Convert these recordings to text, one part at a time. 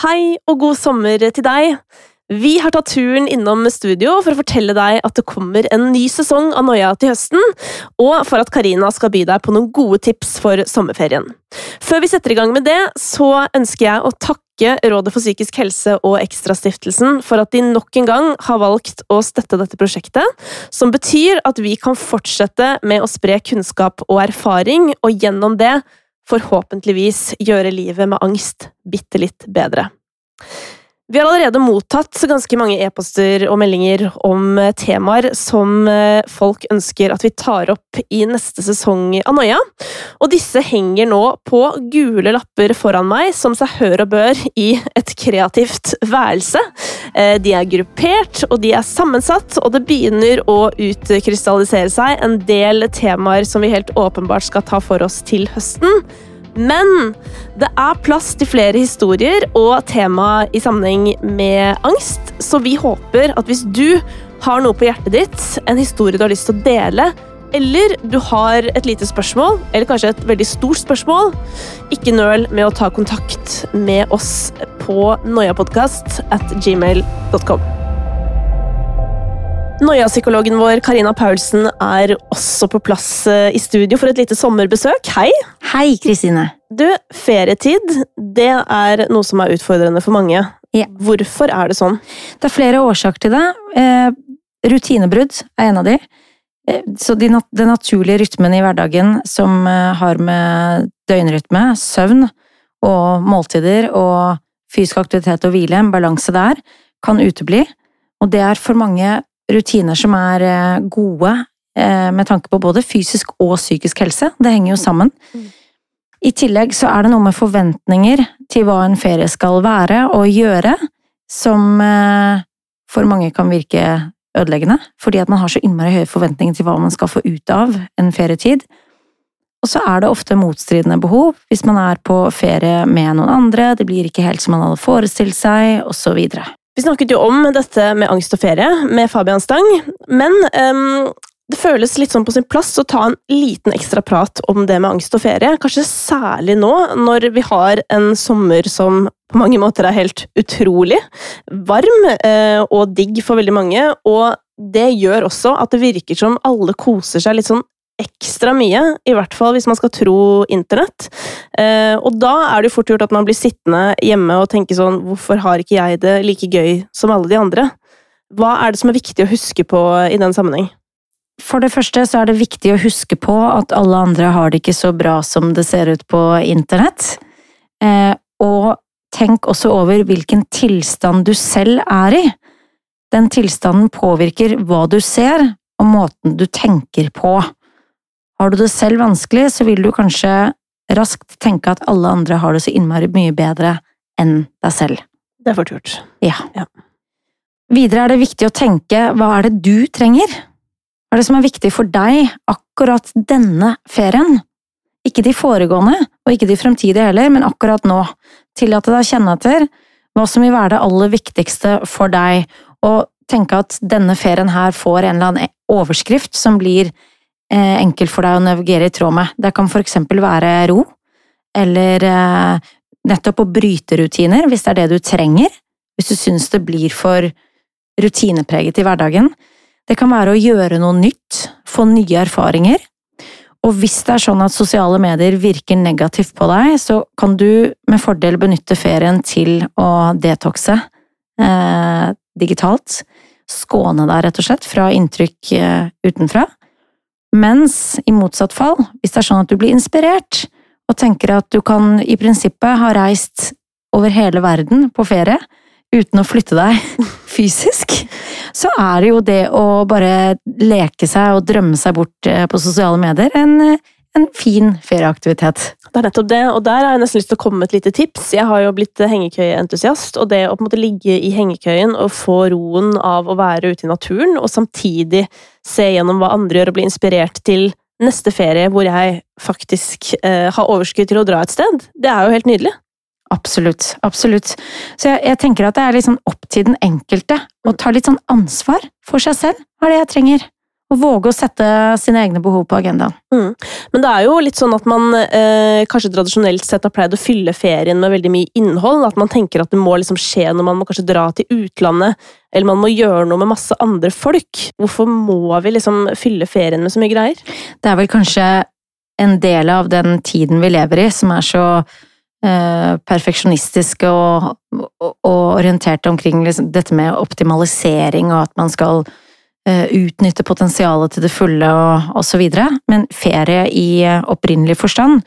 Hei og god sommer til deg! Vi har tatt turen innom studio for å fortelle deg at det kommer en ny sesong av Noia til høsten, og for at Karina skal by deg på noen gode tips for sommerferien. Før vi setter i gang med det, så ønsker jeg å takke Rådet for psykisk helse og Ekstrastiftelsen for at de nok en gang har valgt å støtte dette prosjektet, som betyr at vi kan fortsette med å spre kunnskap og erfaring, og gjennom det forhåpentligvis gjøre livet med angst bitte litt bedre. Vi har allerede mottatt ganske mange e-poster og meldinger om eh, temaer som eh, folk ønsker at vi tar opp i neste sesong av Noia, og disse henger nå på gule lapper foran meg, som seg hør og bør i et kreativt værelse. Eh, de er gruppert, og de er sammensatt, og det begynner å utkrystallisere seg en del temaer som vi helt åpenbart skal ta for oss til høsten. Men det er plass til flere historier og tema i sammenheng med angst, så vi håper at hvis du har noe på hjertet ditt, en historie du har lyst til å dele, eller du har et lite spørsmål, eller kanskje et veldig stort spørsmål, ikke nøl med å ta kontakt med oss på noiapodkast at gmail.com. Noia-psykologen vår Karina Paulsen er også på plass eh, i studio for et lite sommerbesøk. Hei! Hei, Kristine. Du, ferietid det er noe som er utfordrende for mange. Ja. Hvorfor er det sånn? Det er flere årsaker til det. Eh, rutinebrudd er en av de. Eh, så de, nat den naturlige rytmen i hverdagen som eh, har med døgnrytme, søvn og måltider og fysisk aktivitet og hvile, en balanse der, kan utebli. Og det er for mange rutiner som er eh, gode eh, med tanke på både fysisk og psykisk helse. Det henger jo sammen. Mm. I tillegg så er det noe med forventninger til hva en ferie skal være og gjøre, som eh, for mange kan virke ødeleggende, fordi at man har så innmari høye forventninger til hva man skal få ut av en ferietid. Og så er det ofte motstridende behov hvis man er på ferie med noen andre, det blir ikke helt som man hadde forestilt seg, osv. Vi snakket jo om dette med angst og ferie med Fabian Stang, men um, det føles litt sånn på sin plass å ta en liten ekstra prat om det med angst og ferie. Kanskje særlig nå, når vi har en sommer som på mange måter er helt utrolig varm uh, og digg for veldig mange. Og det gjør også at det virker som alle koser seg litt sånn ekstra mye, i hvert fall hvis man skal tro internett. Eh, og da er det jo fort gjort at man blir sittende hjemme og tenke sånn Hvorfor har ikke jeg det like gøy som alle de andre? Hva er det som er viktig å huske på i den sammenheng? For det første så er det viktig å huske på at alle andre har det ikke så bra som det ser ut på internett. Eh, og tenk også over hvilken tilstand du selv er i. Den tilstanden påvirker hva du ser, og måten du tenker på. Har du det selv vanskelig, så vil du kanskje raskt tenke at alle andre har det så innmari mye bedre enn deg selv. Det er fort gjort. Ja. Ja. Videre er det viktig å tenke hva er det du trenger? Hva er det som er viktig for deg akkurat denne ferien? Ikke de foregående, og ikke de fremtidige heller, men akkurat nå. Tillate deg å kjenne etter hva som vil være det aller viktigste for deg, og tenke at denne ferien her får en eller annen overskrift som blir enkelt for deg å navigere i tråd med. Det kan for eksempel være ro, eller eh, nettopp å bryte rutiner, hvis det er det du trenger, hvis du syns det blir for rutinepreget i hverdagen. Det kan være å gjøre noe nytt, få nye erfaringer. Og hvis det er sånn at sosiale medier virker negativt på deg, så kan du med fordel benytte ferien til å detoxe eh, digitalt. Skåne deg, rett og slett, fra inntrykk eh, utenfra. Mens i motsatt fall, hvis det er sånn at du blir inspirert og tenker at du kan i prinsippet ha reist over hele verden på ferie uten å flytte deg fysisk, så er det jo det å bare leke seg og drømme seg bort eh, på sosiale medier en, en fin ferieaktivitet. Det er nettopp det, og der har jeg nesten lyst til å komme med et lite tips. Jeg har jo blitt hengekøyeentusiast, og det å på en måte ligge i hengekøyen og få roen av å være ute i naturen, og samtidig se gjennom hva andre gjør og bli inspirert til neste ferie hvor jeg faktisk eh, har overskudd til å dra et sted, det er jo helt nydelig. Absolutt. Absolutt. Så jeg, jeg tenker at det er litt sånn opp til den enkelte å ta litt sånn ansvar for seg selv. Hva er det jeg trenger? Og våge å sette sine egne behov på agendaen. Mm. Men det er jo litt sånn at man eh, kanskje tradisjonelt sett har pleid å fylle ferien med veldig mye innhold. At man tenker at det må liksom skje når man må kanskje dra til utlandet, eller man må gjøre noe med masse andre folk. Hvorfor må vi liksom fylle ferien med så mye greier? Det er vel kanskje en del av den tiden vi lever i, som er så eh, perfeksjonistiske og, og, og orienterte omkring liksom, dette med optimalisering og at man skal utnytte potensialet til det fulle og, osv. men ferie i eh, opprinnelig forstand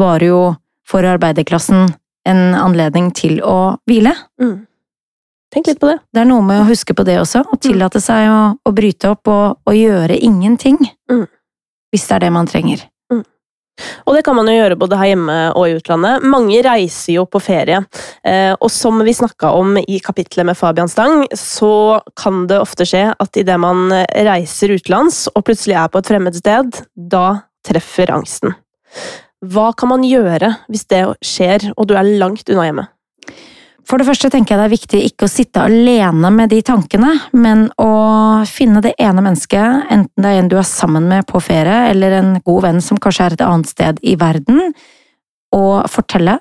var jo for arbeiderklassen en anledning til å hvile. Mm. Tenk litt på det. Det er noe med å huske på det også, og mm. tillate seg å, å bryte opp og, og gjøre ingenting. Mm. Hvis det er det man trenger. Og det kan man jo gjøre både her hjemme og i utlandet. Mange reiser jo på ferie, eh, og som vi snakka om i kapitlet med Fabian Stang, så kan det ofte skje at idet man reiser utenlands og plutselig er på et fremmed sted, da treffer angsten. Hva kan man gjøre hvis det skjer og du er langt unna hjemme? For det første tenker jeg det er viktig ikke å sitte alene med de tankene, men å finne det ene mennesket, enten det er en du er sammen med på ferie, eller en god venn som kanskje er et annet sted i verden, og fortelle.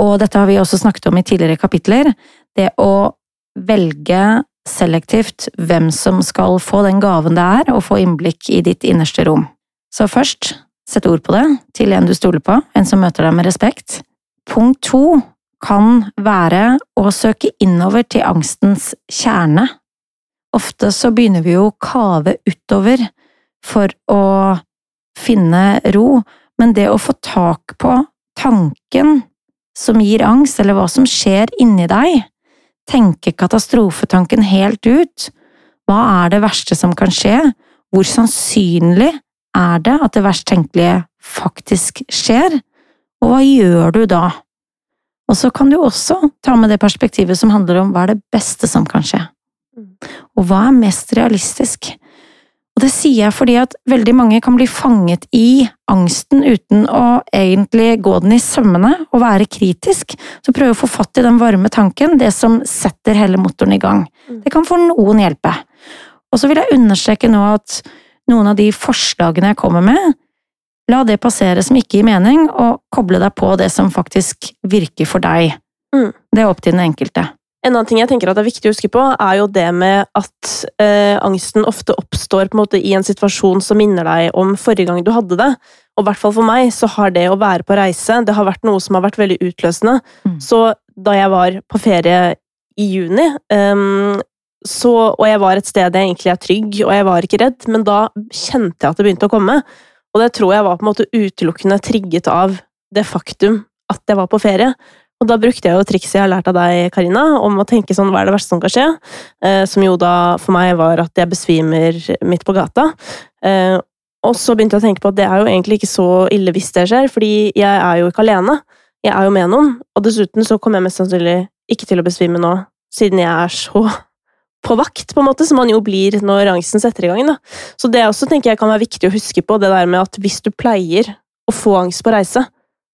Og dette har vi også snakket om i tidligere kapitler, det å velge selektivt hvem som skal få den gaven det er å få innblikk i ditt innerste rom. Så først, sett ord på det til en du stoler på, en som møter deg med respekt. Punkt to, kan være å søke innover til angstens kjerne. Ofte så begynner vi jo å kave utover for å finne ro, men det å få tak på tanken som gir angst, eller hva som skjer inni deg, tenke katastrofetanken helt ut, hva er det verste som kan skje, hvor sannsynlig er det at det verst tenkelige faktisk skjer, og hva gjør du da? Og så kan du også ta med det perspektivet som handler om hva er det beste som kan skje, mm. og hva er mest realistisk. Og det sier jeg fordi at veldig mange kan bli fanget i angsten uten å egentlig gå den i sømmene og være kritisk. Så prøv å få fatt i den varme tanken, det som setter hele motoren i gang. Mm. Det kan for noen hjelpe. Og så vil jeg understreke nå at noen av de forslagene jeg kommer med, La det passere som ikke gir mening, og koble deg på det som faktisk virker for deg. Mm. Det er opp til den enkelte. En annen ting jeg tenker at er viktig å huske på, er jo det med at eh, angsten ofte oppstår på en måte i en situasjon som minner deg om forrige gang du hadde det. Og i hvert fall for meg så har det å være på reise det har vært noe som har vært veldig utløsende. Mm. Så da jeg var på ferie i juni, um, så, og jeg var et sted jeg egentlig er trygg, og jeg var ikke redd, men da kjente jeg at det begynte å komme. Og det tror jeg var på en måte utelukkende trigget av det faktum at jeg var på ferie. Og da brukte jeg jo trikset jeg har lært av deg, Karina, om å tenke sånn hva er det verste som kan skje? Eh, som jo da for meg var at jeg besvimer midt på gata. Eh, og så begynte jeg å tenke på at det er jo egentlig ikke så ille hvis det skjer, fordi jeg er jo ikke alene. Jeg er jo med noen, og dessuten så kommer jeg mest sannsynlig ikke til å besvime nå, siden jeg er så på vakt, på en måte, som man jo blir når angsten setter i gang. Da. Så det også tenker jeg kan være viktig å huske på, det der med at hvis du pleier å få angst på reise,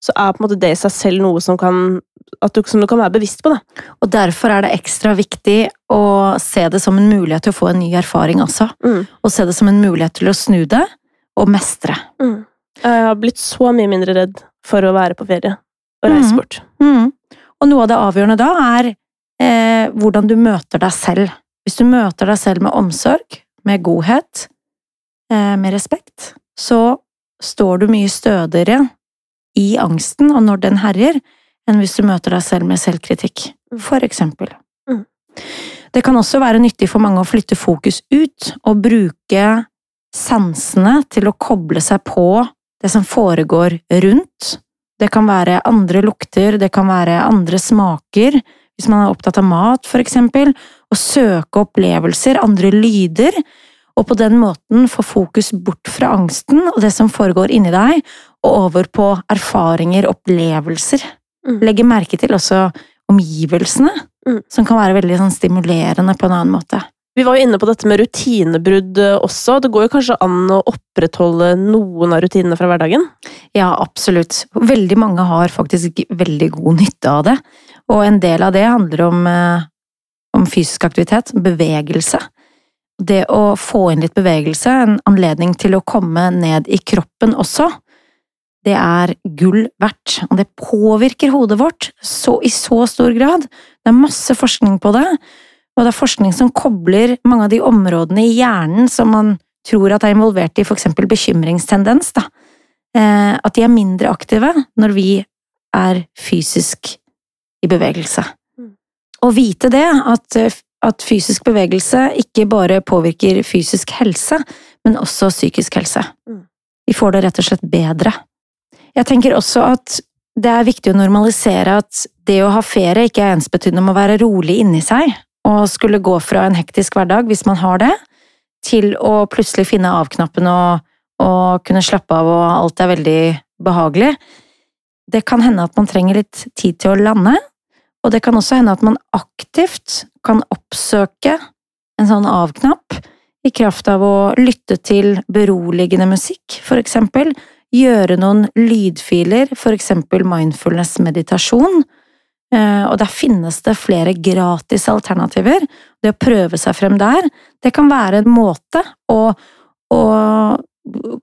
så er på en måte det i seg selv noe som, kan, du, som du kan være bevisst på. Da. Og derfor er det ekstra viktig å se det som en mulighet til å få en ny erfaring også. Mm. Og se det som en mulighet til å snu det, og mestre. Mm. Jeg har blitt så mye mindre redd for å være på ferie og reise mm. bort. Mm. Og noe av det avgjørende da er eh, hvordan du møter deg selv. Hvis du møter deg selv med omsorg, med godhet, eh, med respekt, så står du mye stødigere i angsten og når den herjer, enn hvis du møter deg selv med selvkritikk, mm. for eksempel. Mm. Det kan også være nyttig for mange å flytte fokus ut og bruke sansene til å koble seg på det som foregår rundt. Det kan være andre lukter, det kan være andre smaker, hvis man er opptatt av mat, for eksempel, og søke opplevelser, andre lyder, og på den måten få fokus bort fra angsten og det som foregår inni deg, og over på erfaringer, opplevelser. Mm. Legge merke til også omgivelsene, mm. som kan være veldig sånn, stimulerende på en annen måte. Vi var jo inne på dette med rutinebrudd eh, også. Det går jo kanskje an å opprettholde noen av rutinene fra hverdagen? Ja, absolutt. Veldig mange har faktisk veldig god nytte av det. Og en del av det handler om, eh, om fysisk aktivitet, bevegelse. det å få inn litt bevegelse, en anledning til å komme ned i kroppen også, det er gull verdt, og det påvirker hodet vårt så, i så stor grad. Det er masse forskning på det, og det er forskning som kobler mange av de områdene i hjernen som man tror at er involvert i eksempel bekymringstendens, da. Eh, at de er mindre aktive når vi er fysisk i bevegelse. Mm. Å vite det, at, at fysisk bevegelse ikke bare påvirker fysisk helse, men også psykisk helse. Mm. Vi får det rett og slett bedre. Jeg tenker også at det er viktig å normalisere at det å ha ferie ikke er ensbetydende med å være rolig inni seg, og skulle gå fra en hektisk hverdag, hvis man har det, til å plutselig finne av-knappen og, og, kunne slappe av og alt er veldig behagelig. Det kan hende at man trenger litt tid til å lande, og det kan også hende at man aktivt kan oppsøke en sånn av-knapp i kraft av å lytte til beroligende musikk, for eksempel, gjøre noen lydfiler, for eksempel mindfulness-meditasjon, og der finnes det flere gratis alternativer. Det å prøve seg frem der, det kan være en måte å, å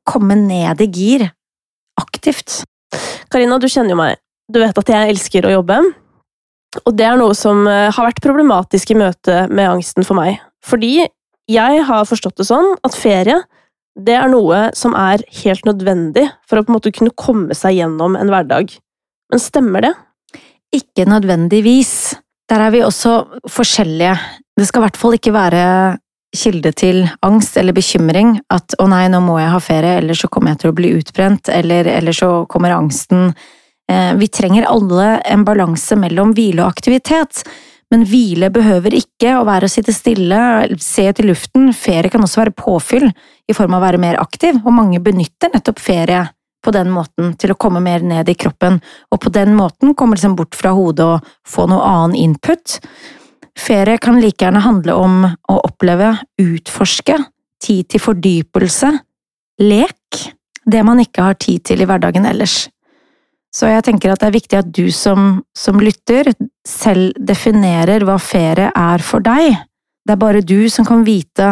komme ned i gir aktivt. Karina, du kjenner jo meg. Du vet at jeg elsker å jobbe. Og det er noe som eh, har vært problematisk i møte med angsten for meg. Fordi jeg har forstått det sånn at ferie det er noe som er helt nødvendig for å på en måte kunne komme seg gjennom en hverdag. Men stemmer det? Ikke nødvendigvis. Der er vi også forskjellige. Det skal i hvert fall ikke være kilde til angst eller bekymring at 'å nei, nå må jeg ha ferie, eller så kommer jeg til å bli utbrent', eller, eller så kommer angsten. Eh, vi trenger alle en balanse mellom hvile og aktivitet. Men hvile behøver ikke å være å sitte stille, se til luften, ferie kan også være påfyll i form av å være mer aktiv, og mange benytter nettopp ferie på den måten til å komme mer ned i kroppen, og på den måten komme liksom bort fra hodet og få noe annen input. Ferie kan like gjerne handle om å oppleve, utforske, tid til fordypelse, lek, det man ikke har tid til i hverdagen ellers. Så jeg tenker at det er viktig at du som, som lytter, selv definerer hva ferie er for deg. Det er bare du som kan vite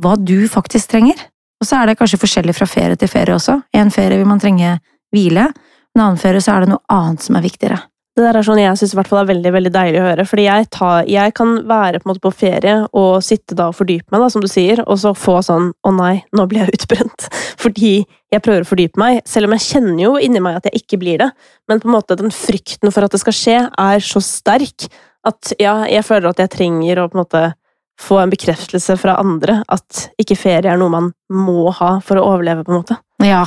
hva du faktisk trenger. Og så er det kanskje forskjellig fra ferie til ferie også. En ferie vil man trenge hvile, en annen ferie så er det noe annet som er viktigere. Det der er sånn jeg synes er veldig veldig deilig å høre. fordi jeg, tar, jeg kan være på, på, ferie og sitte da og fordype meg, da, som du sier, og så få sånn 'Å nei, nå blir jeg utbrent'. Fordi jeg prøver å fordype meg, selv om jeg kjenner jo inni meg at jeg ikke blir det. Men på en måte den frykten for at det skal skje, er så sterk at ja, jeg føler at jeg trenger å på en måte få en bekreftelse fra andre at ikke ferie er noe man må ha for å overleve, på en måte. Ja,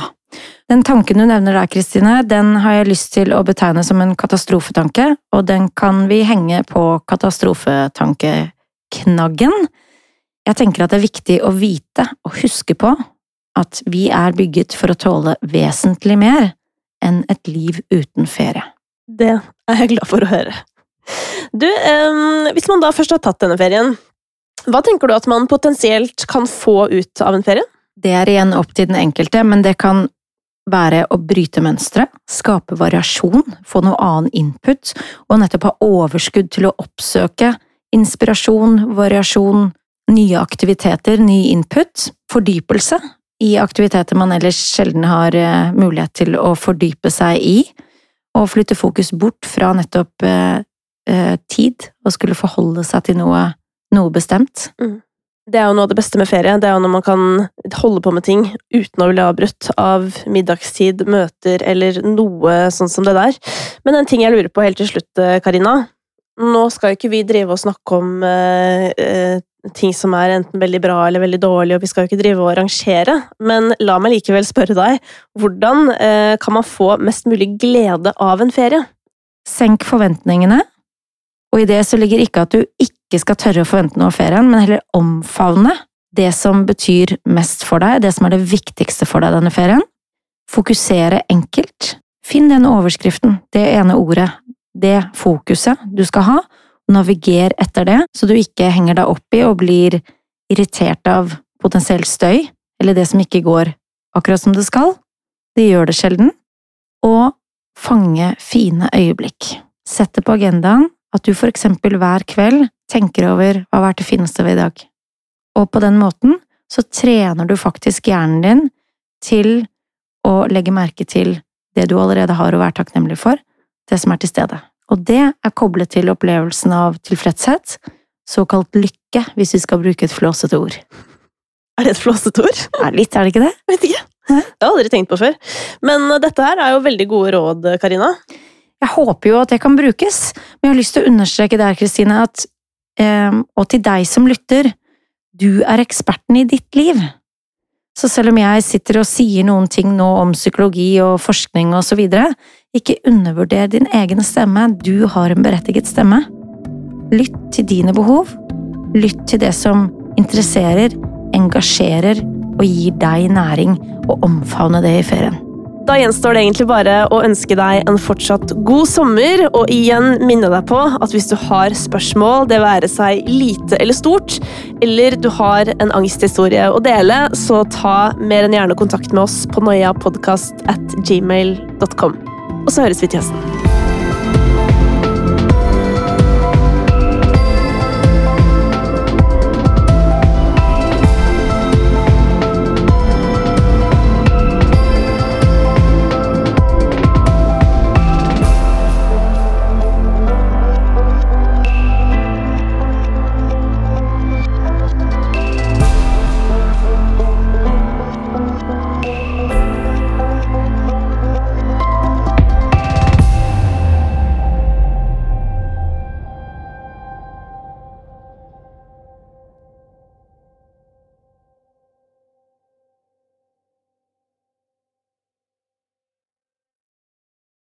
den tanken du nevner der, Kristine, den har jeg lyst til å betegne som en katastrofetanke, og den kan vi henge på katastrofetankeknaggen. Jeg tenker at det er viktig å vite og huske på at vi er bygget for å tåle vesentlig mer enn et liv uten ferie. Det er jeg glad for å høre. Du, eh, hvis man da først har tatt denne ferien, hva tenker du at man potensielt kan få ut av en ferie? Det er igjen opp til den enkelte, men det kan være å bryte mønstre, skape variasjon, få noe annen input, og nettopp ha overskudd til å oppsøke inspirasjon, variasjon, nye aktiviteter, ny input, fordypelse i aktiviteter man ellers sjelden har eh, mulighet til å fordype seg i, og flytte fokus bort fra nettopp eh, eh tid og skulle forholde seg til noe, noe bestemt. Mm. Det er jo noe av det beste med ferie. Det er jo når man kan holde på med ting uten å bli avbrutt av middagstid, møter eller noe sånn som det der. Men en ting jeg lurer på helt til slutt, eh, Karina. Nå skal jo ikke vi drive og snakke om uh, uh, ting som er enten veldig bra eller veldig dårlig, og vi skal jo ikke drive og rangere, men la meg likevel spørre deg, hvordan uh, kan man få mest mulig glede av en ferie? Senk forventningene, og i det så ligger ikke at du ikke skal tørre å forvente noe av ferien, men heller omfavne det som betyr mest for deg, det som er det viktigste for deg denne ferien. Fokusere enkelt. Finn den overskriften, det ene ordet, det fokuset du skal ha, naviger etter det, så du ikke henger deg opp i og blir irritert av potensiell støy, eller det som ikke går akkurat som det skal. Det gjør det sjelden. Og fange fine øyeblikk. Sett det på agendaen, at du for eksempel hver kveld tenker over hva er det fineste ved i dag. Og på den måten så trener du faktisk hjernen din til å legge merke til det du allerede har å være takknemlig for, det som er til stede. Og det er koblet til opplevelsen av tilfredshet, såkalt lykke, hvis vi skal bruke et flåsete ord. Er det et flåsete ord? Ja, litt, er det ikke det? Vet ikke. Det har jeg aldri tenkt på før. Men uh, dette her er jo veldig gode råd, Karina. Jeg håper jo at det kan brukes, men jeg har lyst til å understreke der, Kristine, at eh, Og til deg som lytter, du er eksperten i ditt liv. Så selv om jeg sitter og sier noen ting nå om psykologi og forskning og så videre, ikke undervurder din egen stemme, du har en berettiget stemme. Lytt til dine behov. Lytt til det som interesserer, engasjerer og gir deg næring, og omfavne det i ferien. Da gjenstår det egentlig bare å ønske deg en fortsatt god sommer, og igjen minne deg på at hvis du har spørsmål, det være seg lite eller stort, eller du har en angsthistorie å dele, så ta mer enn gjerne kontakt med oss på noiapodkast at gmail.com. Og så høres vi til høsten.